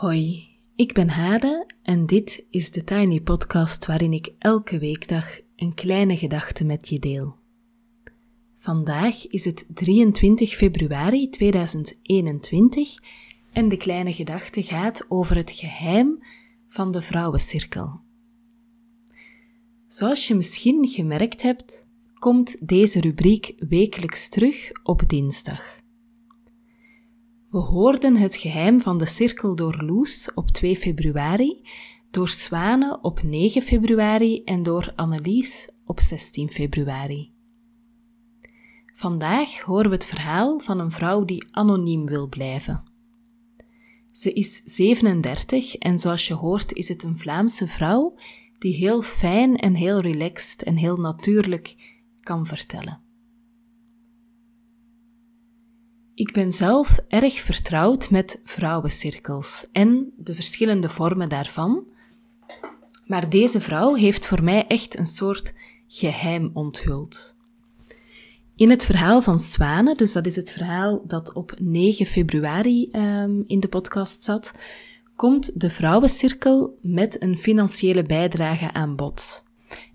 Hoi, ik ben Hade en dit is de Tiny Podcast waarin ik elke weekdag een kleine gedachte met je deel. Vandaag is het 23 februari 2021 en de kleine gedachte gaat over het geheim van de vrouwencirkel. Zoals je misschien gemerkt hebt, komt deze rubriek wekelijks terug op dinsdag. We hoorden het geheim van de cirkel door Loes op 2 februari, door Zwane op 9 februari en door Annelies op 16 februari. Vandaag horen we het verhaal van een vrouw die anoniem wil blijven. Ze is 37 en zoals je hoort is het een Vlaamse vrouw die heel fijn en heel relaxed en heel natuurlijk kan vertellen. Ik ben zelf erg vertrouwd met vrouwencirkels en de verschillende vormen daarvan. Maar deze vrouw heeft voor mij echt een soort geheim onthuld. In het verhaal van Zwane, dus dat is het verhaal dat op 9 februari um, in de podcast zat, komt de vrouwencirkel met een financiële bijdrage aan bod.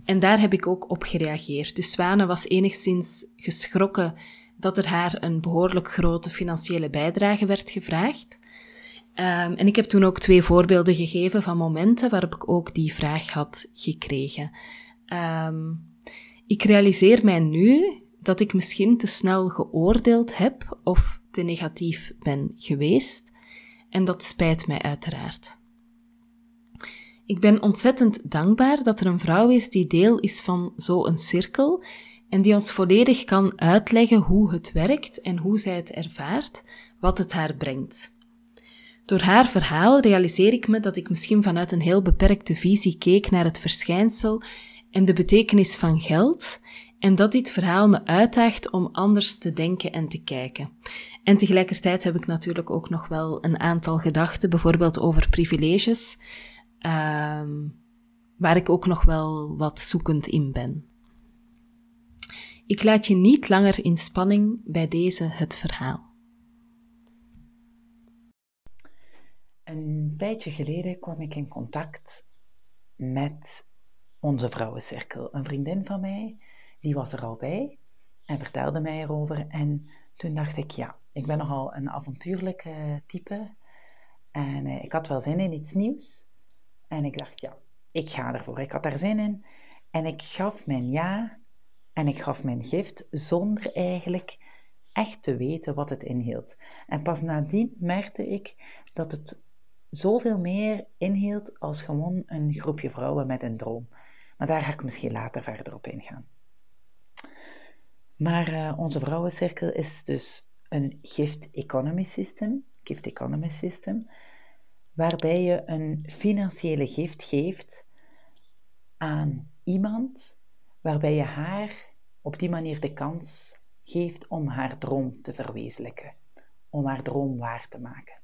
En daar heb ik ook op gereageerd. Dus Zwane was enigszins geschrokken dat er haar een behoorlijk grote financiële bijdrage werd gevraagd. Um, en ik heb toen ook twee voorbeelden gegeven van momenten waarop ik ook die vraag had gekregen. Um, ik realiseer mij nu dat ik misschien te snel geoordeeld heb of te negatief ben geweest. En dat spijt mij uiteraard. Ik ben ontzettend dankbaar dat er een vrouw is die deel is van zo'n cirkel en die ons volledig kan uitleggen hoe het werkt en hoe zij het ervaart, wat het haar brengt. Door haar verhaal realiseer ik me dat ik misschien vanuit een heel beperkte visie keek naar het verschijnsel en de betekenis van geld, en dat dit verhaal me uitdaagt om anders te denken en te kijken. En tegelijkertijd heb ik natuurlijk ook nog wel een aantal gedachten, bijvoorbeeld over privileges, uh, waar ik ook nog wel wat zoekend in ben. Ik laat je niet langer in spanning bij deze het verhaal. Een tijdje geleden kwam ik in contact met onze vrouwencirkel. Een vriendin van mij, die was er al bij en vertelde mij erover. En toen dacht ik, ja, ik ben nogal een avontuurlijke type. En eh, ik had wel zin in iets nieuws. En ik dacht, ja, ik ga ervoor. Ik had daar zin in. En ik gaf mijn ja en ik gaf mijn gift zonder eigenlijk echt te weten wat het inhield. En pas nadien merkte ik dat het zoveel meer inhield als gewoon een groepje vrouwen met een droom. Maar daar ga ik misschien later verder op ingaan. Maar uh, onze vrouwencirkel is dus een gift economy system, gift economy system, waarbij je een financiële gift geeft aan iemand waarbij je haar op die manier de kans geeft om haar droom te verwezenlijken, om haar droom waar te maken.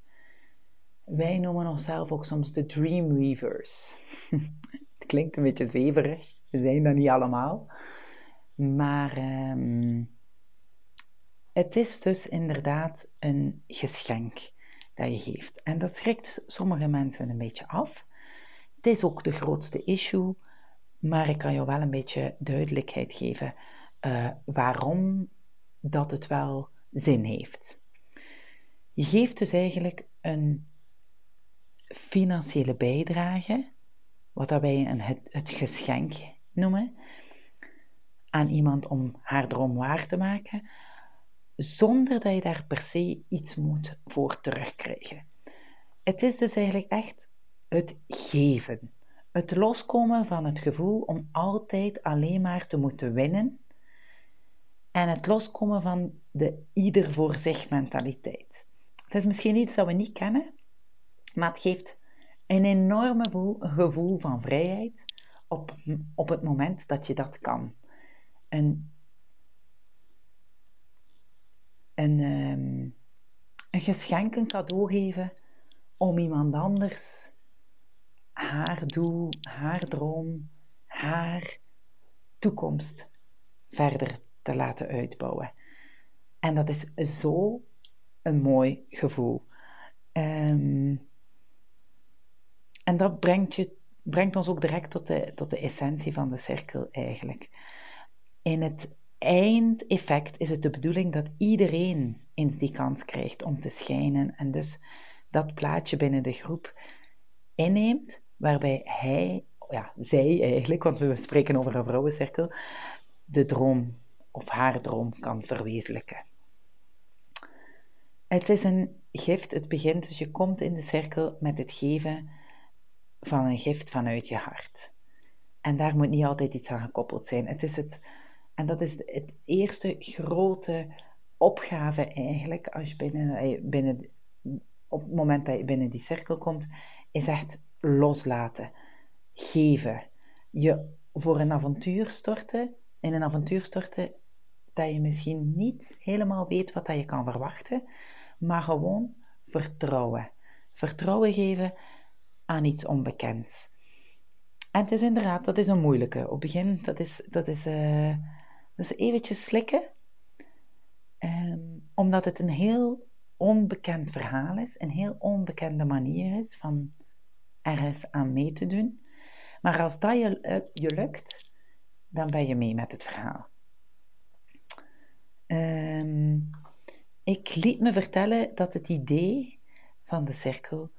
Wij noemen onszelf ook soms de Dreamweavers. Het klinkt een beetje zweverig, we zijn dat niet allemaal. Maar um, het is dus inderdaad een geschenk dat je geeft. En dat schrikt sommige mensen een beetje af. Het is ook de grootste issue maar ik kan je wel een beetje duidelijkheid geven uh, waarom dat het wel zin heeft. Je geeft dus eigenlijk een financiële bijdrage, wat wij een, het, het geschenk noemen, aan iemand om haar droom waar te maken, zonder dat je daar per se iets moet voor terugkrijgen. Het is dus eigenlijk echt het geven. Het loskomen van het gevoel om altijd alleen maar te moeten winnen en het loskomen van de ieder voor zich mentaliteit. Het is misschien iets dat we niet kennen, maar het geeft een enorme gevoel van vrijheid op, op het moment dat je dat kan. Een, een, um, een geschenk, een cadeau geven om iemand anders haar doel, haar droom, haar toekomst verder te laten uitbouwen. En dat is zo een mooi gevoel. Um, en dat brengt, je, brengt ons ook direct tot de, tot de essentie van de cirkel eigenlijk. In het eindeffect is het de bedoeling dat iedereen eens die kans krijgt om te schijnen en dus dat plaatje binnen de groep inneemt, waarbij hij, ja, zij eigenlijk, want we spreken over een vrouwencirkel, de droom of haar droom kan verwezenlijken. Het is een gift, het begint, dus je komt in de cirkel met het geven van een gift vanuit je hart. En daar moet niet altijd iets aan gekoppeld zijn. Het is het, en dat is het eerste grote opgave eigenlijk, als je binnen, eh, binnen, op het moment dat je binnen die cirkel komt, is echt loslaten, geven. Je voor een avontuur storten, in een avontuur storten dat je misschien niet helemaal weet wat dat je kan verwachten, maar gewoon vertrouwen. Vertrouwen geven aan iets onbekends. En het is inderdaad, dat is een moeilijke. Op het begin, dat is, dat is, uh, dat is eventjes slikken. Um, omdat het een heel onbekend verhaal is, een heel onbekende manier is van ergens aan mee te doen. Maar als dat je, uh, je lukt, dan ben je mee met het verhaal. Um, ik liet me vertellen dat het idee van de cirkel,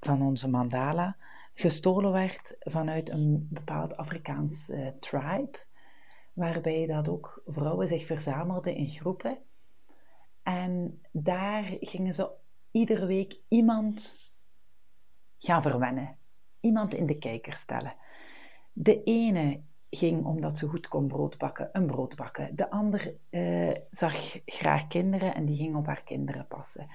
van onze mandala, gestolen werd vanuit een bepaald Afrikaans uh, tribe, waarbij dat ook vrouwen zich verzamelden in groepen. En daar gingen ze iedere week iemand gaan verwennen, iemand in de kijker stellen. De ene ging omdat ze goed kon brood bakken, een brood bakken. De ander uh, zag graag kinderen en die ging op haar kinderen passen.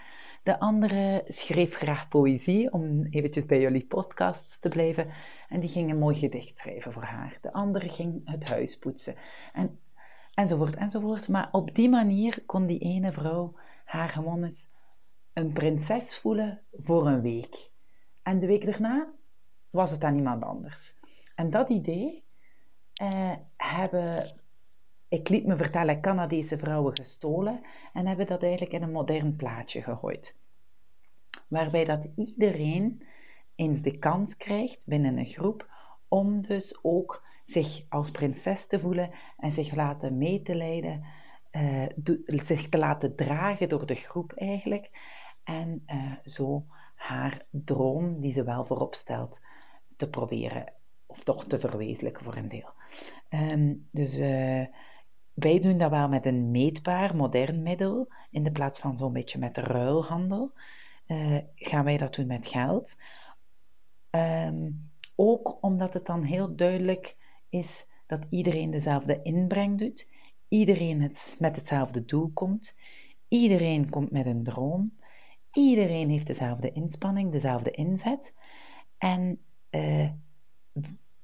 De andere schreef graag poëzie, om eventjes bij jullie podcasts te blijven. En die ging een mooi gedicht schrijven voor haar. De andere ging het huis poetsen. En, enzovoort, enzovoort. Maar op die manier kon die ene vrouw haar gewoon een prinses voelen voor een week. En de week daarna was het aan iemand anders. En dat idee uh, hebben, ik liet me vertellen, Canadese vrouwen gestolen en hebben dat eigenlijk in een modern plaatje gegooid. Waarbij dat iedereen eens de kans krijgt binnen een groep om dus ook zich als prinses te voelen en zich laten mee te leiden, uh, zich te laten dragen door de groep eigenlijk. En uh, zo haar droom, die ze wel voorop stelt, te proberen of toch te verwezenlijken voor een deel. Ehm, dus uh, wij doen dat wel met een meetbaar, modern middel, in de plaats van zo'n beetje met de ruilhandel. Uh, gaan wij dat doen met geld. Um, ook omdat het dan heel duidelijk is dat iedereen dezelfde inbreng doet, iedereen het, met hetzelfde doel komt, iedereen komt met een droom, iedereen heeft dezelfde inspanning, dezelfde inzet. En uh,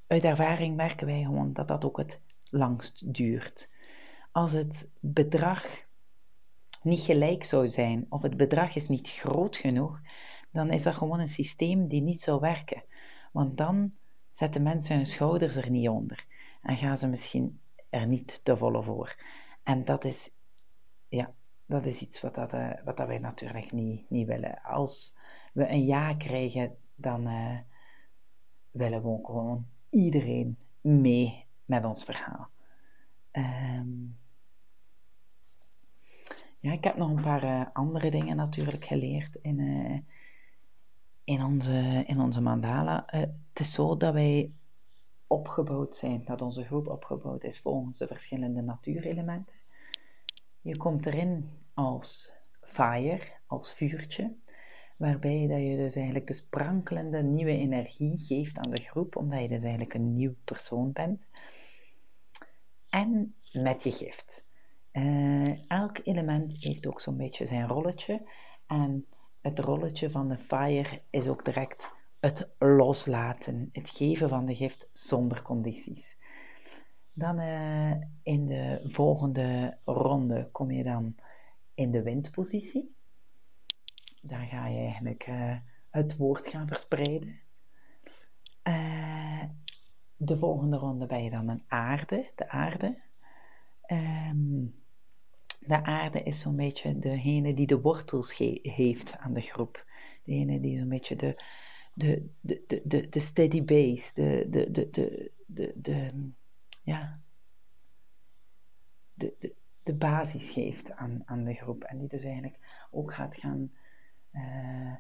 uit ervaring merken wij gewoon dat dat ook het langst duurt. Als het bedrag niet gelijk zou zijn of het bedrag is niet groot genoeg, dan is dat gewoon een systeem die niet zou werken. Want dan zetten mensen hun schouders er niet onder en gaan ze misschien er niet te volle voor. En dat is, ja, dat is iets wat, dat, uh, wat dat wij natuurlijk niet, niet willen. Als we een ja krijgen, dan uh, willen we ook gewoon iedereen mee met ons verhaal. Um, ja, ik heb nog een paar uh, andere dingen natuurlijk geleerd in, in, onze, in onze mandala. Het is zo dat wij opgebouwd zijn, dat onze groep opgebouwd is volgens de verschillende natuurelementen. Je komt erin als fire, als vuurtje waarbij dat je dus eigenlijk de sprankelende nieuwe energie geeft aan de groep, omdat je dus eigenlijk een nieuw persoon bent. En met je gift. Uh, elk element heeft ook zo'n beetje zijn rolletje. En het rolletje van de fire is ook direct het loslaten, het geven van de gift zonder condities. Dan uh, in de volgende ronde kom je dan in de windpositie daar ga je eigenlijk uh, het woord gaan verspreiden. Uh, de volgende ronde ben je dan een aarde, de aarde. Um, de aarde is zo'n beetje degene die de wortels heeft aan de groep. Degene die zo'n beetje de, de, de, de, de, de steady base, de, de, de, de, de, de ja, de, de, de basis geeft aan, aan de groep. En die dus eigenlijk ook gaat gaan uh,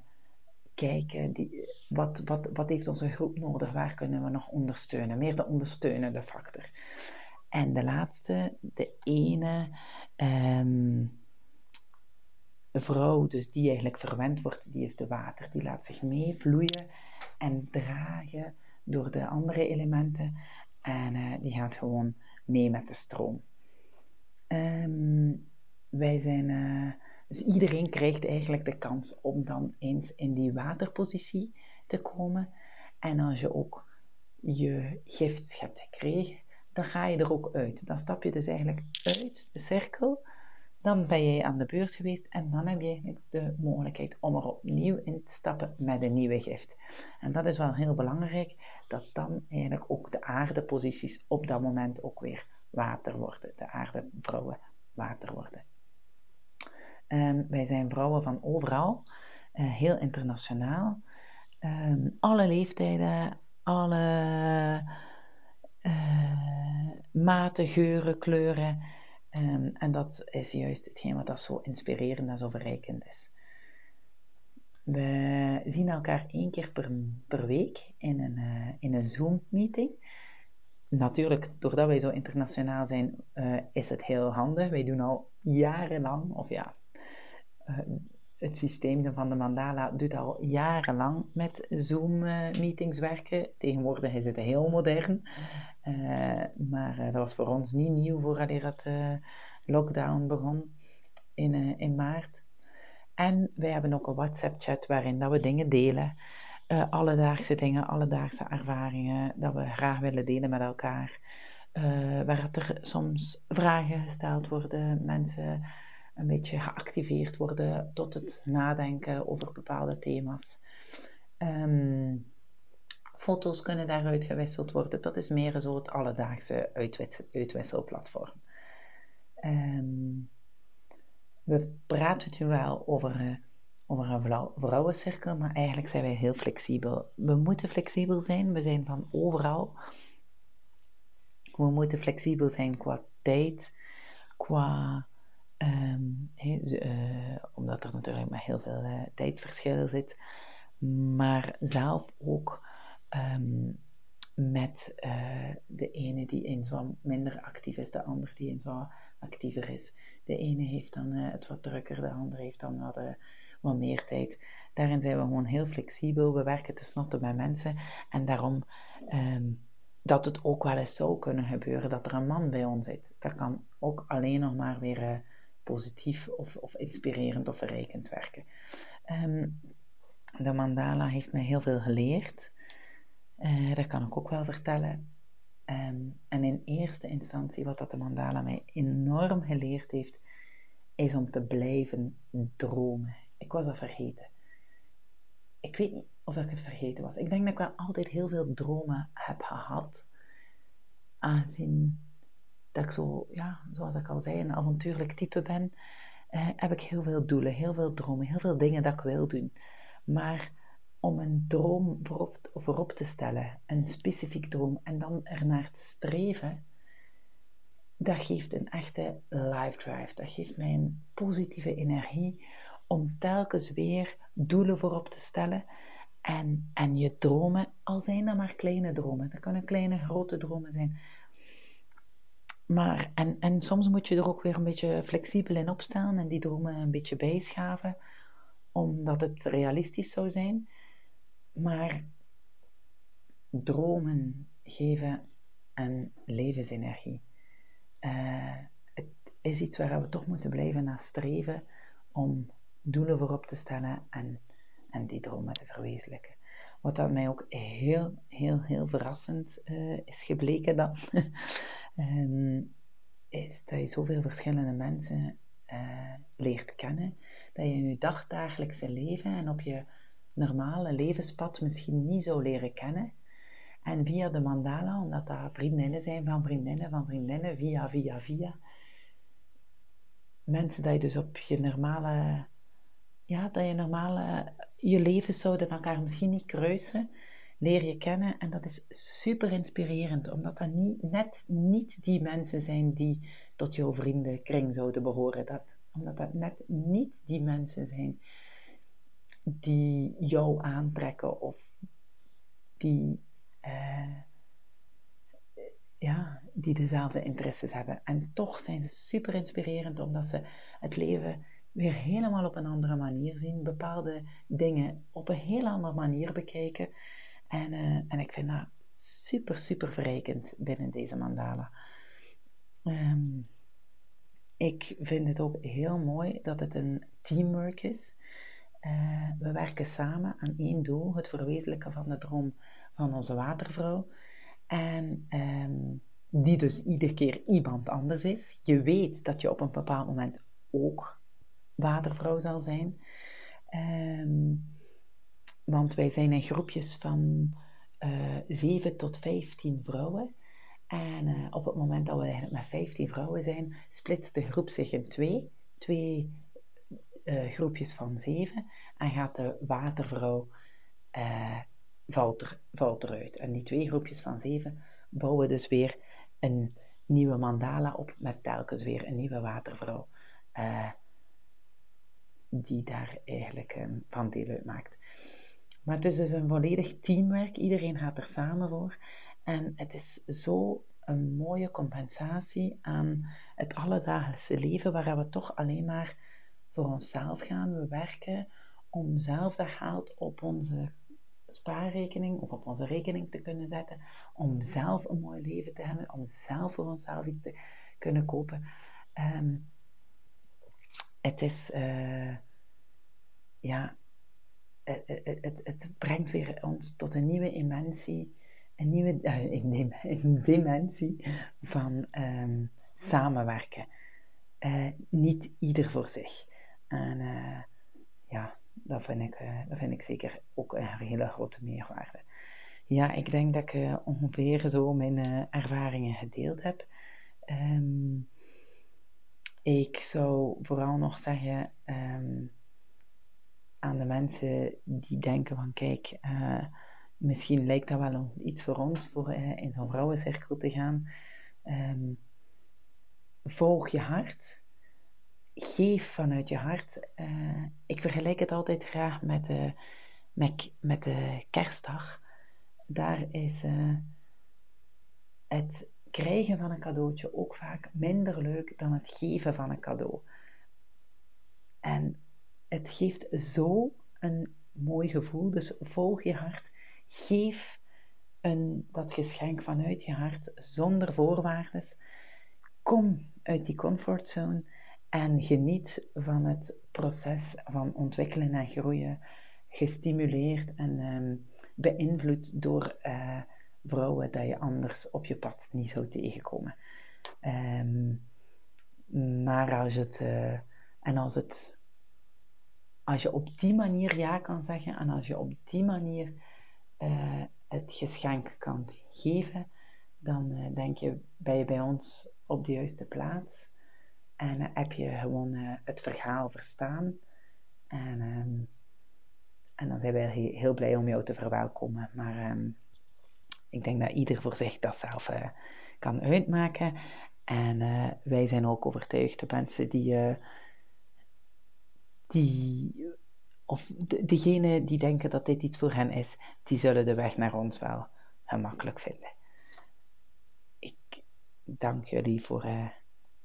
kijken, die, wat, wat, wat heeft onze groep nodig, waar kunnen we nog ondersteunen, meer de ondersteunende factor. En de laatste, de ene um, vrouw, dus die eigenlijk verwend wordt, die is de water. Die laat zich meevloeien en dragen door de andere elementen. En uh, die gaat gewoon mee met de stroom. Um, wij zijn, uh, dus iedereen krijgt eigenlijk de kans om dan eens in die waterpositie te komen. En als je ook je gift hebt gekregen, dan ga je er ook uit. Dan stap je dus eigenlijk uit de cirkel. Dan ben je aan de beurt geweest en dan heb je de mogelijkheid om er opnieuw in te stappen met een nieuwe gift. En dat is wel heel belangrijk, dat dan eigenlijk ook de aardeposities op dat moment ook weer water worden. De aardevrouwen water worden. Um, wij zijn vrouwen van overal, uh, heel internationaal. Um, alle leeftijden, alle uh, maten, geuren, kleuren. Um, en dat is juist hetgeen wat dat zo inspirerend en zo verrijkend is. We zien elkaar één keer per, per week in een, uh, in een Zoom-meeting natuurlijk, doordat wij zo internationaal zijn, uh, is het heel handig. Wij doen al jarenlang, of ja, uh, het systeem van de Mandala doet al jarenlang met Zoom-meetings werken. Tegenwoordig is het heel modern. Uh, maar dat was voor ons niet nieuw voordat dat lockdown begon in, in maart. En wij hebben ook een WhatsApp-chat waarin dat we dingen delen uh, alledaagse dingen, alledaagse ervaringen, dat we graag willen delen met elkaar. Uh, waar er soms vragen gesteld worden, mensen een beetje geactiveerd worden tot het nadenken over bepaalde thema's. Um, foto's kunnen daaruit gewisseld worden. Dat is meer zo het alledaagse uitwissel, uitwisselplatform. Um, we praten nu wel over uh, over een vrouwencirkel, maar eigenlijk zijn wij heel flexibel. We moeten flexibel zijn, we zijn van overal. We moeten flexibel zijn qua tijd, qua. Um, uh, omdat er natuurlijk maar heel veel uh, tijdverschil zit, maar zelf ook um, met uh, de ene die eens wat minder actief is, de ander die eens wat actiever is. De ene heeft dan het wat drukker, de andere heeft dan wat meer tijd. Daarin zijn we gewoon heel flexibel. We werken tenslotte bij mensen. En daarom um, dat het ook wel eens zou kunnen gebeuren dat er een man bij ons zit. Dat kan ook alleen nog maar weer positief of, of inspirerend of verrijkend werken. Um, de mandala heeft mij heel veel geleerd. Uh, dat kan ik ook wel vertellen. Um, en in eerste instantie, wat dat de mandala mij enorm geleerd heeft, is om te blijven dromen. Ik was dat vergeten. Ik weet niet of ik het vergeten was. Ik denk dat ik wel altijd heel veel dromen heb gehad. Aangezien dat ik zo, ja, zoals ik al zei, een avontuurlijk type ben, eh, heb ik heel veel doelen, heel veel dromen, heel veel dingen dat ik wil doen. Maar om een droom voorop, te stellen, een specifiek droom, en dan ernaar te streven, dat geeft een echte life drive. Dat geeft mij een positieve energie om telkens weer doelen voorop te stellen en, en je dromen, al zijn dat maar kleine dromen, dat kunnen kleine, grote dromen zijn. Maar, en, en soms moet je er ook weer een beetje flexibel in opstaan en die dromen een beetje bijschaven, omdat het realistisch zou zijn. Maar dromen geven een levensenergie. Uh, het is iets waar we toch moeten blijven naar streven om doelen voorop te stellen en, en die dromen te verwezenlijken. Wat dat mij ook heel, heel, heel verrassend uh, is gebleken dan, um, is dat je zoveel verschillende mensen uh, leert kennen, dat je in je dagdagelijkse leven en op je normale levenspad misschien niet zou leren kennen. En via de mandala, omdat dat vriendinnen zijn van vriendinnen van vriendinnen, via, via, via, mensen die je dus op je normale ja, dat je normaal uh, je leven zouden elkaar misschien niet kruisen, leer je kennen. En dat is super inspirerend, omdat dat niet, net niet die mensen zijn die tot jouw vriendenkring zouden behoren. Dat, omdat dat net niet die mensen zijn die jou aantrekken of die, uh, ja, die dezelfde interesses hebben. En toch zijn ze super inspirerend omdat ze het leven weer helemaal op een andere manier zien, bepaalde dingen op een heel andere manier bekijken. En, uh, en ik vind dat super, super verrijkend binnen deze mandala. Um, ik vind het ook heel mooi dat het een teamwork is. Uh, we werken samen aan één doel, het verwezenlijken van de droom van onze watervrouw. En um, die dus iedere keer iemand anders is. Je weet dat je op een bepaald moment ook watervrouw zal zijn. Um, want wij zijn in groepjes van uh, eh, 7 tot 15 vrouwen. En uh, op het moment dat we eigenlijk met 15 vrouwen zijn, splitst de groep zich in twee. Twee uh, groepjes van 7. En gaat de watervrouw valt, er, valt eruit. En die twee groepjes van 7 bouwen dus weer een nieuwe mandala op met telkens weer een nieuwe watervrouw die daar eigenlijk um, van deel uitmaakt. Maar het is dus een volledig teamwerk. Iedereen gaat er samen voor. En het is zo een mooie compensatie aan het alledaagse leven, waar we toch alleen maar voor onszelf gaan. We werken om zelf dat geld op onze spaarrekening of op onze rekening te kunnen zetten, om zelf een mooi leven te hebben, om zelf voor onszelf iets te kunnen kopen. Um, het is, uh, ja, het, het, het, brengt weer ons tot een nieuwe dimensie, een nieuwe uh, dimensie van um, samenwerken. Uh, niet ieder voor zich. En ja, dat vind, ik, dat vind ik zeker ook een hele grote meerwaarde. Ja, ik denk dat ik ongeveer zo mijn ervaringen gedeeld heb. Um, ik zou vooral nog zeggen, um, aan de mensen die denken van kijk, uh, misschien lijkt dat wel iets voor ons, voor uh, in zo'n vrouwencirkel te gaan. Um, volg je hart. Geef vanuit je hart. Uh, ik vergelijk het altijd graag met, de, met, met de kerstdag. Daar is het krijgen van een cadeautje ook vaak minder leuk dan het geven van een cadeau. En het geeft zo een mooi gevoel. Dus volg je hart. Geef een, dat geschenk vanuit je hart zonder voorwaarden. Kom uit die comfortzone en geniet van het proces van ontwikkelen en groeien. Gestimuleerd en um, beïnvloed door uh, vrouwen dat je anders op je pad niet zou tegenkomen. Um, maar als het, uh, en als het als je op die manier ja kan zeggen en als je op die manier uh, het geschenk kan geven, dan uh, denk je, ben je bij ons op de juiste plaats en heb je gewoon het verhaal verstaan. En, um, en dan zijn wij heel, blij om jou te verwelkomen. Maar um, ik denk dat ieder voor zich dat zelf kan uitmaken. En wij zijn ook overtuigd de mensen die die, of de, degene die denken dat dit iets voor hen is, die zullen de weg naar ons wel gemakkelijk vinden. Ik dank jullie voor,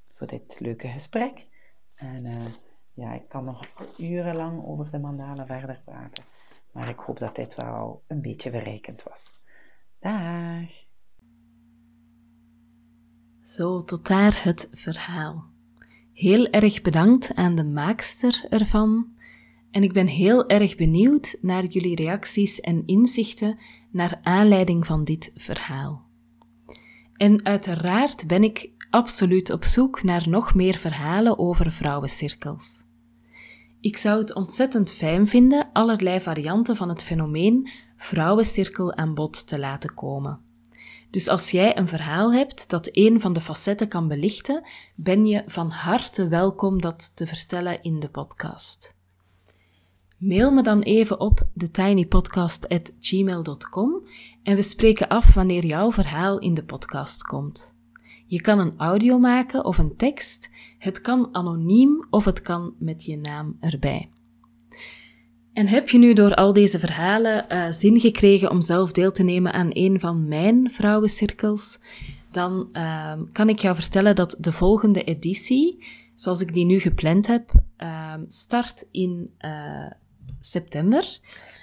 voor dit leuke gesprek. En ja, ik kan nog urenlang over de mandalen verder praten. Maar ik hoop dat dit wel een beetje verrijkend was. Dag! Zo, tot daar het verhaal. Heel erg bedankt aan de maakster ervan. En ik ben heel erg benieuwd naar jullie reacties en inzichten naar aanleiding van dit verhaal. En uiteraard ben ik absoluut op zoek naar nog meer verhalen over vrouwencirkels. Ik zou het ontzettend fijn vinden allerlei varianten van het fenomeen vrouwencirkel aan bod te laten komen. Dus als jij een verhaal hebt dat een van de facetten kan belichten, ben je van harte welkom dat te vertellen in de podcast. Mail me dan even op thetinypodcast.gmail.com en we spreken af wanneer jouw verhaal in de podcast komt. Je kan een audio maken of een tekst. Het kan anoniem of het kan met je naam erbij. En heb je nu door al deze verhalen uh, zin gekregen om zelf deel te nemen aan een van mijn vrouwencirkels? Dan uh, kan ik jou vertellen dat de volgende editie, zoals ik die nu gepland heb, uh, start in uh, september.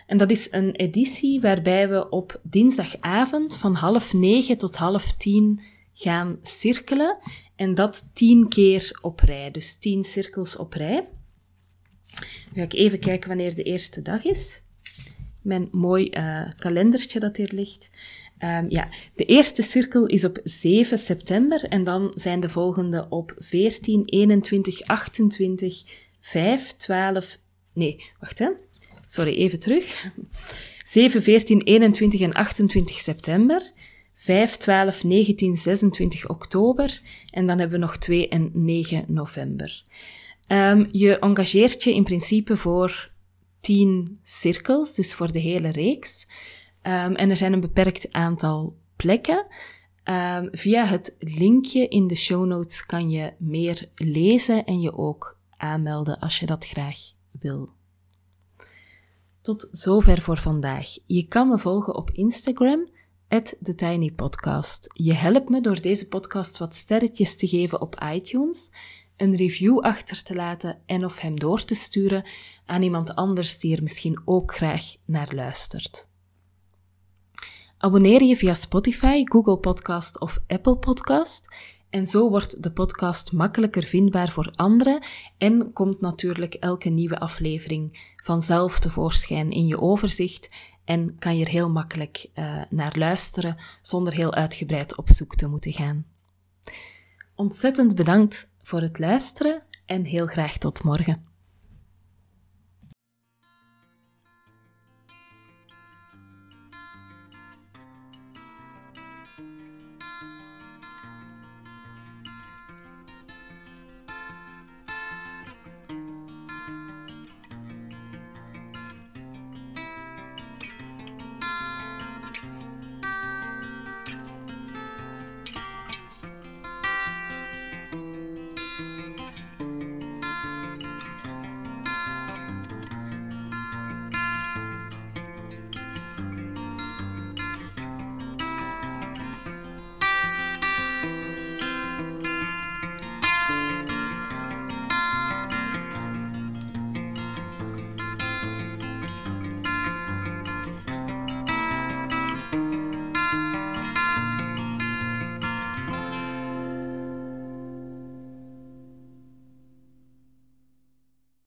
En dat is een editie waarbij we op dinsdagavond van half negen tot half tien gaan cirkelen. En dat tien keer op rij. Dus tien cirkels op rij. Nu ga ik even kijken wanneer de eerste dag is. Mijn mooi uh, kalendertje dat hier ligt. Um, ja, de eerste cirkel is op 7 september en dan zijn de volgende op 14, 21, 28, 5, 12. Nee, wacht hè. Sorry, even terug. 7, 14, 21 en 28 september. 5, 12, 19, 26 oktober. En dan hebben we nog 2 en 9 november. Um, je engageert je in principe voor 10 cirkels, dus voor de hele reeks. Um, en er zijn een beperkt aantal plekken. Um, via het linkje in de show notes kan je meer lezen en je ook aanmelden als je dat graag wil. Tot zover voor vandaag. Je kan me volgen op Instagram, TheTinyPodcast. Je helpt me door deze podcast wat sterretjes te geven op iTunes, een review achter te laten en of hem door te sturen aan iemand anders die er misschien ook graag naar luistert. Abonneer je via Spotify, Google Podcast of Apple Podcast en zo wordt de podcast makkelijker vindbaar voor anderen en komt natuurlijk elke nieuwe aflevering vanzelf tevoorschijn in je overzicht en kan je er heel makkelijk uh, naar luisteren zonder heel uitgebreid op zoek te moeten gaan. Ontzettend bedankt voor het luisteren en heel graag tot morgen.